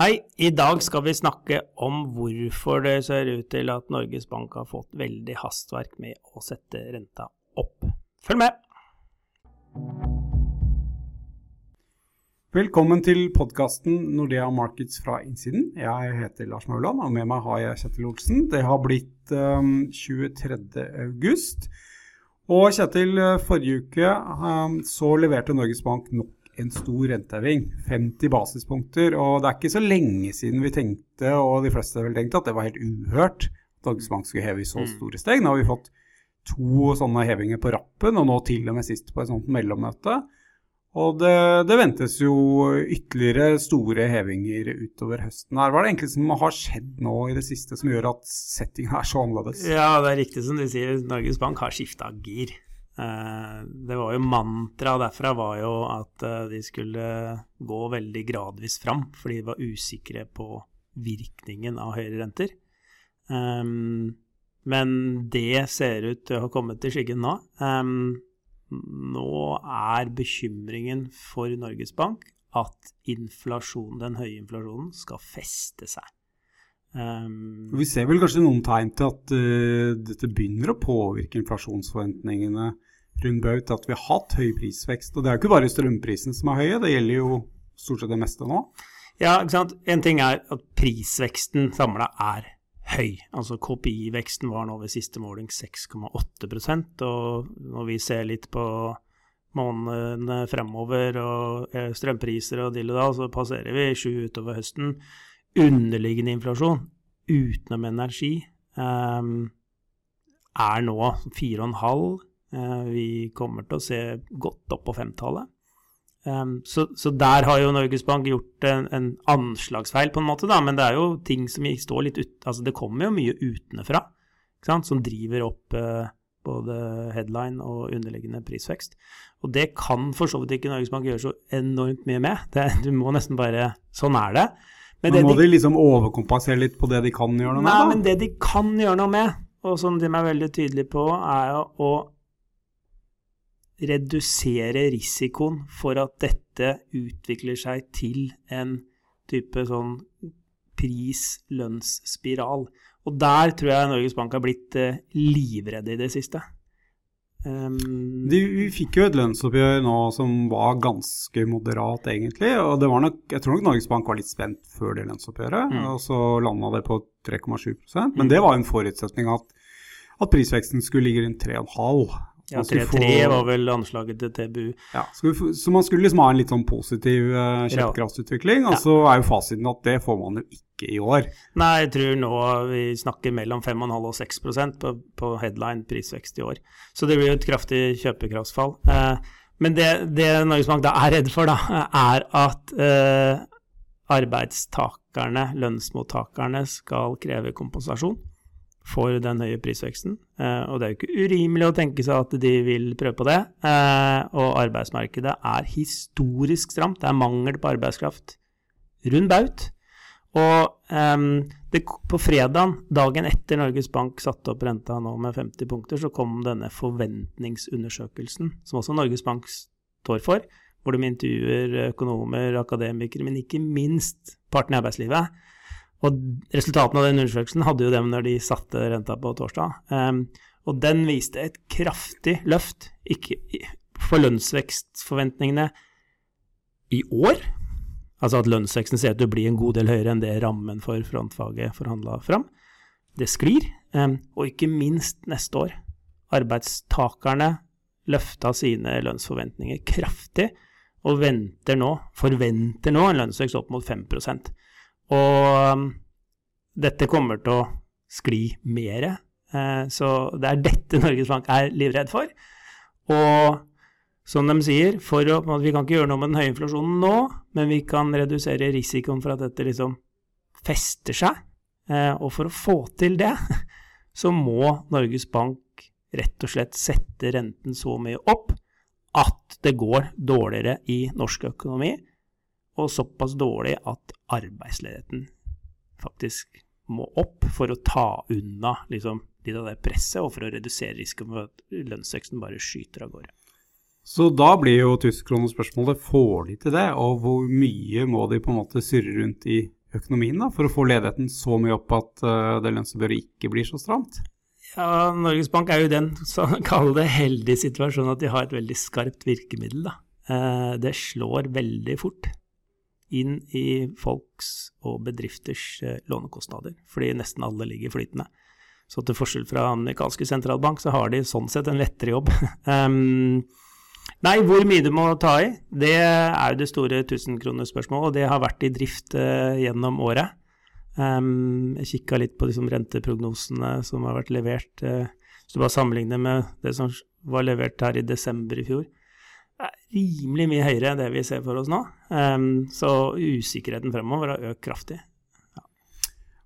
Hei, i dag skal vi snakke om hvorfor det ser ut til at Norges Bank har fått veldig hastverk med å sette renta opp. Følg med! Velkommen til podkasten Nordea Markets fra innsiden. Jeg heter Lars Mauland, og med meg har jeg Kjetil Olsen. Det har blitt um, 23. august. Og Kjetil, forrige uke um, så leverte Norges Bank nok en stor renteheving. 50 basispunkter. Og det er ikke så lenge siden vi tenkte, og de fleste vel tenkte, at det var helt uhørt at Norges Bank skulle heve i så mm. store steg. Nå har vi fått to sånne hevinger på rappen, og nå til og med sist på et sånt mellommøte. Og det, det, ventes jo ytterligere store hevinger utover høsten. her. Hva er det egentlig som har skjedd nå i det siste som gjør at settinga er så annerledes? Ja, det er riktig som du sier. Norges Bank har skifta gir. Eh, det var jo Mantraet derfra var jo at eh, de skulle gå veldig gradvis fram, fordi de var usikre på virkningen av høyere renter. Um, men det ser ut til å ha kommet til skyggen nå. Um, nå er bekymringen for Norges Bank at den høye inflasjonen skal feste seg. Um, Vi ser vel kanskje noen tegn til at uh, dette begynner å påvirke inflasjonsforventningene rundt Baut at vi har hatt høy prisvekst. Og det er jo ikke bare strømprisen som er høy, det gjelder jo stort sett det meste nå. Ja, ikke sant. En ting er at prisveksten samla er høy. Altså KPI-veksten var nå ved siste måling 6,8% og når vi ser litt på månedene fremover og eh, strømpriser og dill og da, så passerer vi sju utover høsten. Underliggende inflasjon utenom energi um, er nå 4,5 Eh, vi kommer til å se godt opp på femtallet. Um, så, så, der har jo Norges Bank gjort en, en, anslagsfeil, på en måte, da, men det er jo ting som står litt ut Altså, det kommer jo mye utenfra som driver opp uh, både headline og underliggende prisvekst. Og det kan for så vidt ikke Norges Bank gjøre så enormt mye med. Det, du må nesten bare Sånn er det. Men, men må de, de, liksom overkompensere litt på det de kan gjøre noe med? Nei, men det de kan gjøre noe med, og som de er veldig tydelige på, er å redusere risikoen for at dette utvikler seg til en type sånn pris-lønnsspiral. Og der tror jeg Norges Bank har blitt uh, livredde i det siste. Um, De, vi fikk jo et lønnsoppgjør nå som var ganske moderat, egentlig. Og det var nok, jeg tror nok Norges Bank var litt spent før det lønnsoppgjøret, mm. og så landa det på 3,7% Men mm. det var en forutsetning at, at prisveksten skulle ligge rundt 3,5 ja, 3-3 var vel anslaget til TBU. Ja, Så man skulle liksom ha en litt sånn positiv uh, kjøpekraftsutvikling, og så er jo fasiten at det får man jo ikke i år. Nei, jeg tror nå vi snakker mellom 5,5 og 6 på, på headline prisvekst i år. Så det blir jo et kraftig kjøpekraftsfall. Uh, men det, det Norges Bank da er redd for, da, er at uh, arbeidstakerne, lønnsmottakerne, skal kreve kompensasjon for den høye prisveksten. Eh, og det er jo ikke urimelig å tenke seg at de vil prøve på det. Eh, og arbeidsmarkedet er historisk stramt. Det er mangel på arbeidskraft rund baut. Og um, det, på fredag, dagen etter Norges Bank satte opp renta nå med 50 punkter, så kom denne forventningsundersøkelsen, som også Norges Bank står for, hvor de intervjuer økonomer, akademikere, men ikke minst partene i arbeidslivet. Og resultatene av den undersøkelsen hadde jo dem når de satte renta på torsdag. Um, og den viste et kraftig løft ikke, for lønnsvekstforventningene i år. Altså at lønnsveksten ser ut til å bli en god del høyere enn det rammen for frontfaget forhandla fram. Det sklir. Um, og ikke minst neste år. Arbeidstakerne løfta sine lønnsforventninger kraftig og venter nå, forventer nå en lønnsvekst opp mot 5 og um, dette kommer til å skli mer. Eh, så det er dette Norges Bank er livredd for. Og som de sier, for å, vi kan ikke gjøre noe med den høye inflasjonen nå, men vi kan redusere risikoen for at dette liksom fester seg. Eh, og for å få til det, så må Norges Bank rett og slett sette renten så mye opp at det går dårligere i norsk økonomi og såpass dårlig at arbeidsledigheten faktisk må opp for å ta unna liksom, litt av det presset, og for å redusere risikoen for at lønnsveksten bare skyter av gårde. Så da blir jo tyskerkronen spørsmålet får de til det, og hvor mye må de på en måte surre rundt i økonomien da, for å få ledigheten så mye opp at uh, det lønnsoppgjøret ikke blir så stramt? Ja, Norges Bank er jo den, så kall det heldige situasjonen at de har et veldig skarpt virkemiddel. da. Eh, det slår veldig fort inn i folks og bedrifters eh, lånekostnader, fordi nesten alle ligger flytende. Så til forskjell fra amerikanske sentralbank, så har de sånn sett en lettere jobb. um, nei, hvor mye du må ta i, det er jo det store tusenkronerspørsmålet, og det har vært i drift uh, gjennom året. Um, jeg kikka litt på liksom, renteprognosene som har vært levert. Uh, hvis du bare sammenligner med det som var levert her i desember i fjor, rimelig mye høyere enn det vi ser for oss nå. Um, så usikkerheten fremover har økt kraftig. Ja.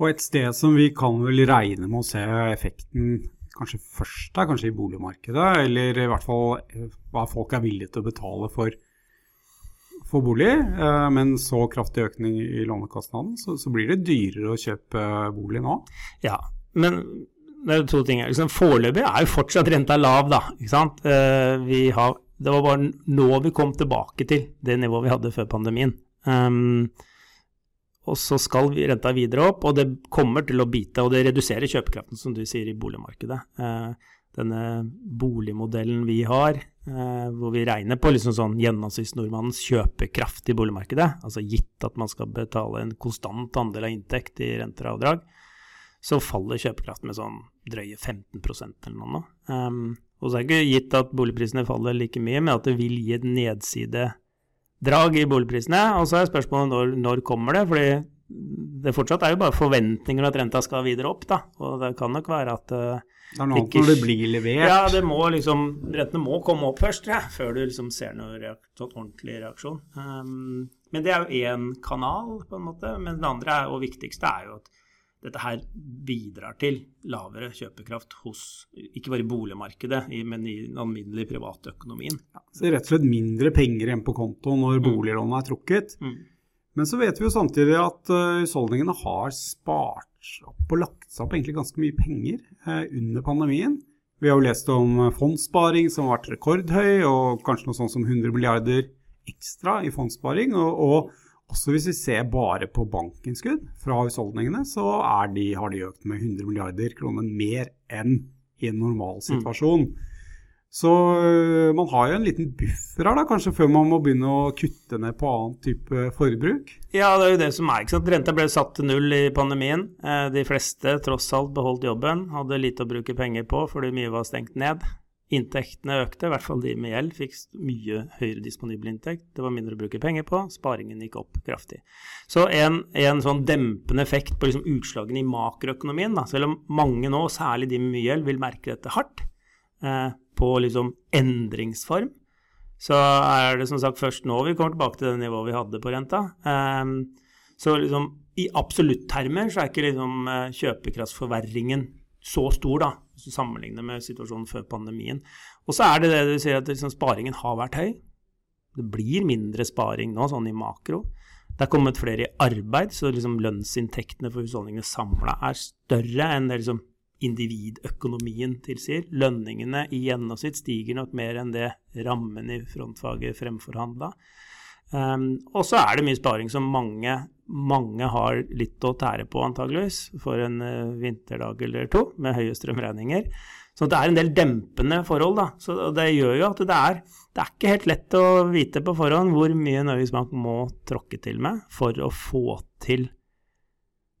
Og et sted som vi kan vel regne med å se effekten kanskje først er kanskje i boligmarkedet, eller i hvert fall eh, hva folk er villige til å betale for for bolig, eh, men så kraftig økning i lånekostnaden, så, så, blir det dyrere å kjøpe bolig nå. Ja, men det er to ting. Liksom, Foreløpig er jo fortsatt renta lav, da. Ikke sant? Eh, vi har, det var bare nå vi kom tilbake til det nivået vi hadde før pandemien. Um, og så skal renta videre opp, og det kommer til å bite. Og det reduserer kjøpekraften, som du sier, i boligmarkedet. Uh, denne boligmodellen vi har, uh, hvor vi regner på liksom sånn gjennomsnittsnordmannens kjøpekraft i boligmarkedet, altså gitt at man skal betale en konstant andel av inntekt i renter og avdrag, så faller kjøpekraften med sånn drøye 15% eller noe. Um, og så er det ikke gitt at boligprisene faller like mye, men at det vil gi et nedsidedrag i boligprisene. Og så er spørsmålet når, når kommer det? fordi det fortsatt er jo bare forventninger at renta skal videre opp, da. Og det kan nok være at uh, det er noe annet når det blir levert. Ja, det må liksom, rentene må komme opp først, ja, før du liksom ser noen reak sånn ordentlig reaksjon. Um, men det er jo én kanal, på en måte. Men det andre er, og viktigste er jo at dette her bidrar til lavere kjøpekraft hos ikke bare i boligmarkedet, men i den alminnelige privatøkonomien. Ja, så rett og slett mindre penger igjen på konto når mm. boliglånet er trukket. Mm. Men så vet vi jo samtidig at uh, har spart opp og lagt seg opp egentlig ganske mye penger uh, under pandemien. Vi har jo lest om eh, fondssparing som har vært rekordhøy, og kanskje noe sånt som 100 milliarder ekstra i fondssparing. Og, og også hvis vi ser bare på bankinnskudd fra husholdningene, så de, har de økt med 100 milliarder kroner mer enn i en normal mm. situasjon. Mm. Så øh, man har jo en liten buffer her, da, kanskje før man må begynne å kutte ned på annen type forbruk? Ja, det er jo det som er. ikke sant? Renta ble satt til null i pandemien. Eh, de fleste tross alt beholdt jobben, hadde lite å bruke penger på fordi mye var stengt ned. Inntektene økte, i hvert fall de med gjeld fikk mye høyere disponibel inntekt. Det var mindre å bruke penger på, sparingen gikk opp kraftig. Så en, en sånn dempende effekt på liksom utslagene i makroøkonomien, da, selv om mange nå, særlig de med mye gjeld, vil merke dette hardt, eh, på liksom endringsform, så er det som sagt først nå vi kommer tilbake til det nivået vi hadde på renta. Eh, så liksom i absolutt-termer så er ikke liksom uh, kjøpekraftsforverringen så stor, da, hvis du sammenligner med situasjonen før pandemien. Og så er det det du sier at liksom, sparingen har vært høy. Det blir mindre sparing nå, sånn i makro. Det er kommet flere i arbeid, så liksom lønnsinntektene for husholdningene samla er større enn det liksom individøkonomien tilsier. Lønningene i gjennomsnitt stiger nok mer enn det rammen i frontfaget fremforhandla. Um, og så er det mye sparing som mange, mange har litt å tære på, antageligvis, for en uh, vinterdag eller to med høye strømregninger. Så det er en del dempende forhold. da, så Det gjør jo at det er, det er ikke helt lett å vite på forhånd hvor mye Norges Bank må tråkke til med for å få til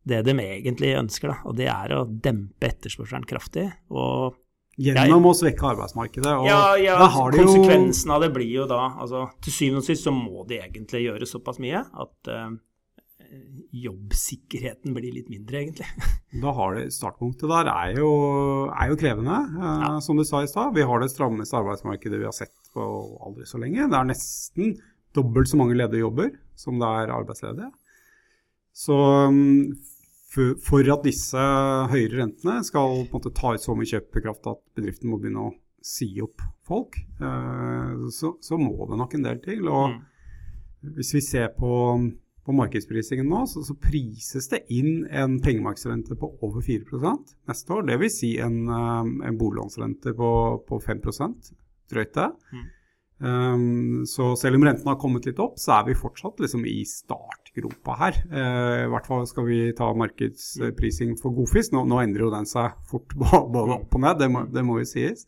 det de egentlig ønsker, da, og det er å dempe etterspørselen kraftig. og Gjennom å svekke arbeidsmarkedet. Og ja, ja konsekvensen av det blir jo da altså, Til syvende og sist så må de egentlig gjøre såpass mye at uh, jobbsikkerheten blir litt mindre, egentlig. Da har det, Startpunktet der er jo, er jo krevende, uh, ja. som du sa i stad. Vi har det strammeste arbeidsmarkedet vi har sett på aldri så lenge. Det er nesten dobbelt så mange ledige jobber som det er arbeidsledige. Så um, for at disse høyere rentene skal på en måte ta ut så mye kjøpekraft at bedriften må begynne å si opp folk, eh, så, så må det nok en del til. Og mm. hvis vi ser på, på markedsprisingen nå, så, så, prises det inn en pengemarkedsrente på over 4% neste år. Dvs. Si en, eh, en boliglånsrente på, på 5 drøyt det. Mm. Um, så selv om renten har kommet litt opp, så er vi fortsatt liksom i startgropa her. Uh, I hvert fall skal vi ta markedsprising for godfisk. Nå, nå endrer jo den seg fort både opp og ned, det må, det må jo sies.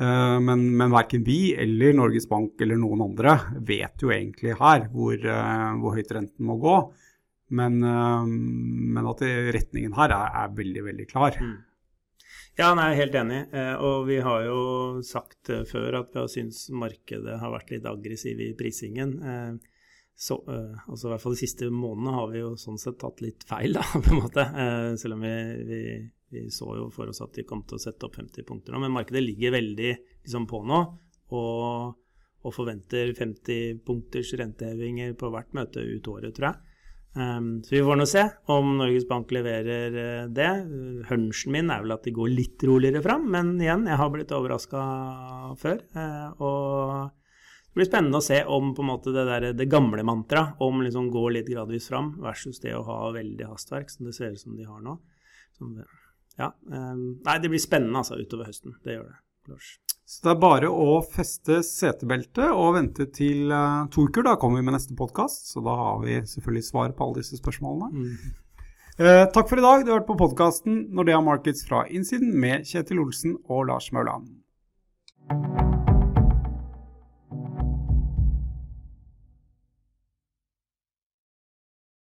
Uh, men, men verken vi eller Norges Bank eller noen andre vet jo egentlig her hvor, uh, hvor høyt renten må gå. Men, men at retningen her er, er veldig, veldig klar. Mm. Ja, nei, jeg er helt enig. Eh, og vi har jo sagt eh, før at vi har syntes markedet har vært litt aggressiv i prisingen. Eh, så, altså i hvert fall De siste månedene har vi jo sånn sett tatt litt feil, da, på en måte. Selv om vi, vi, vi så jo for oss at vi kom til å sette opp 50 punkter nå. Men markedet ligger veldig liksom, på nå og, og forventer 50 punkters rentehevinger på hvert møte ut året, tror jeg. Um, så vi får nå se om Norges Bank leverer uh, det. Hunchen min er vel at de går litt roligere fram, men igjen, jeg har blitt overraska før. Uh, og det blir spennende å se om på en måte det, der, det gamle mantraet om liksom gå litt gradvis fram versus det å ha veldig hastverk, som det ser ut som de har nå. Ja, um, nei, det blir spennende altså utover høsten. Det gjør det. Lars. Så det er bare å feste setebeltet og vente til uh, to uker. Da kommer vi med neste podkast, så da har vi selvfølgelig svar på alle disse spørsmålene. Mm. Uh, takk for i dag. Du har hørt på podkasten Nordea Markets fra innsiden med Kjetil Olsen og Lars Mauland.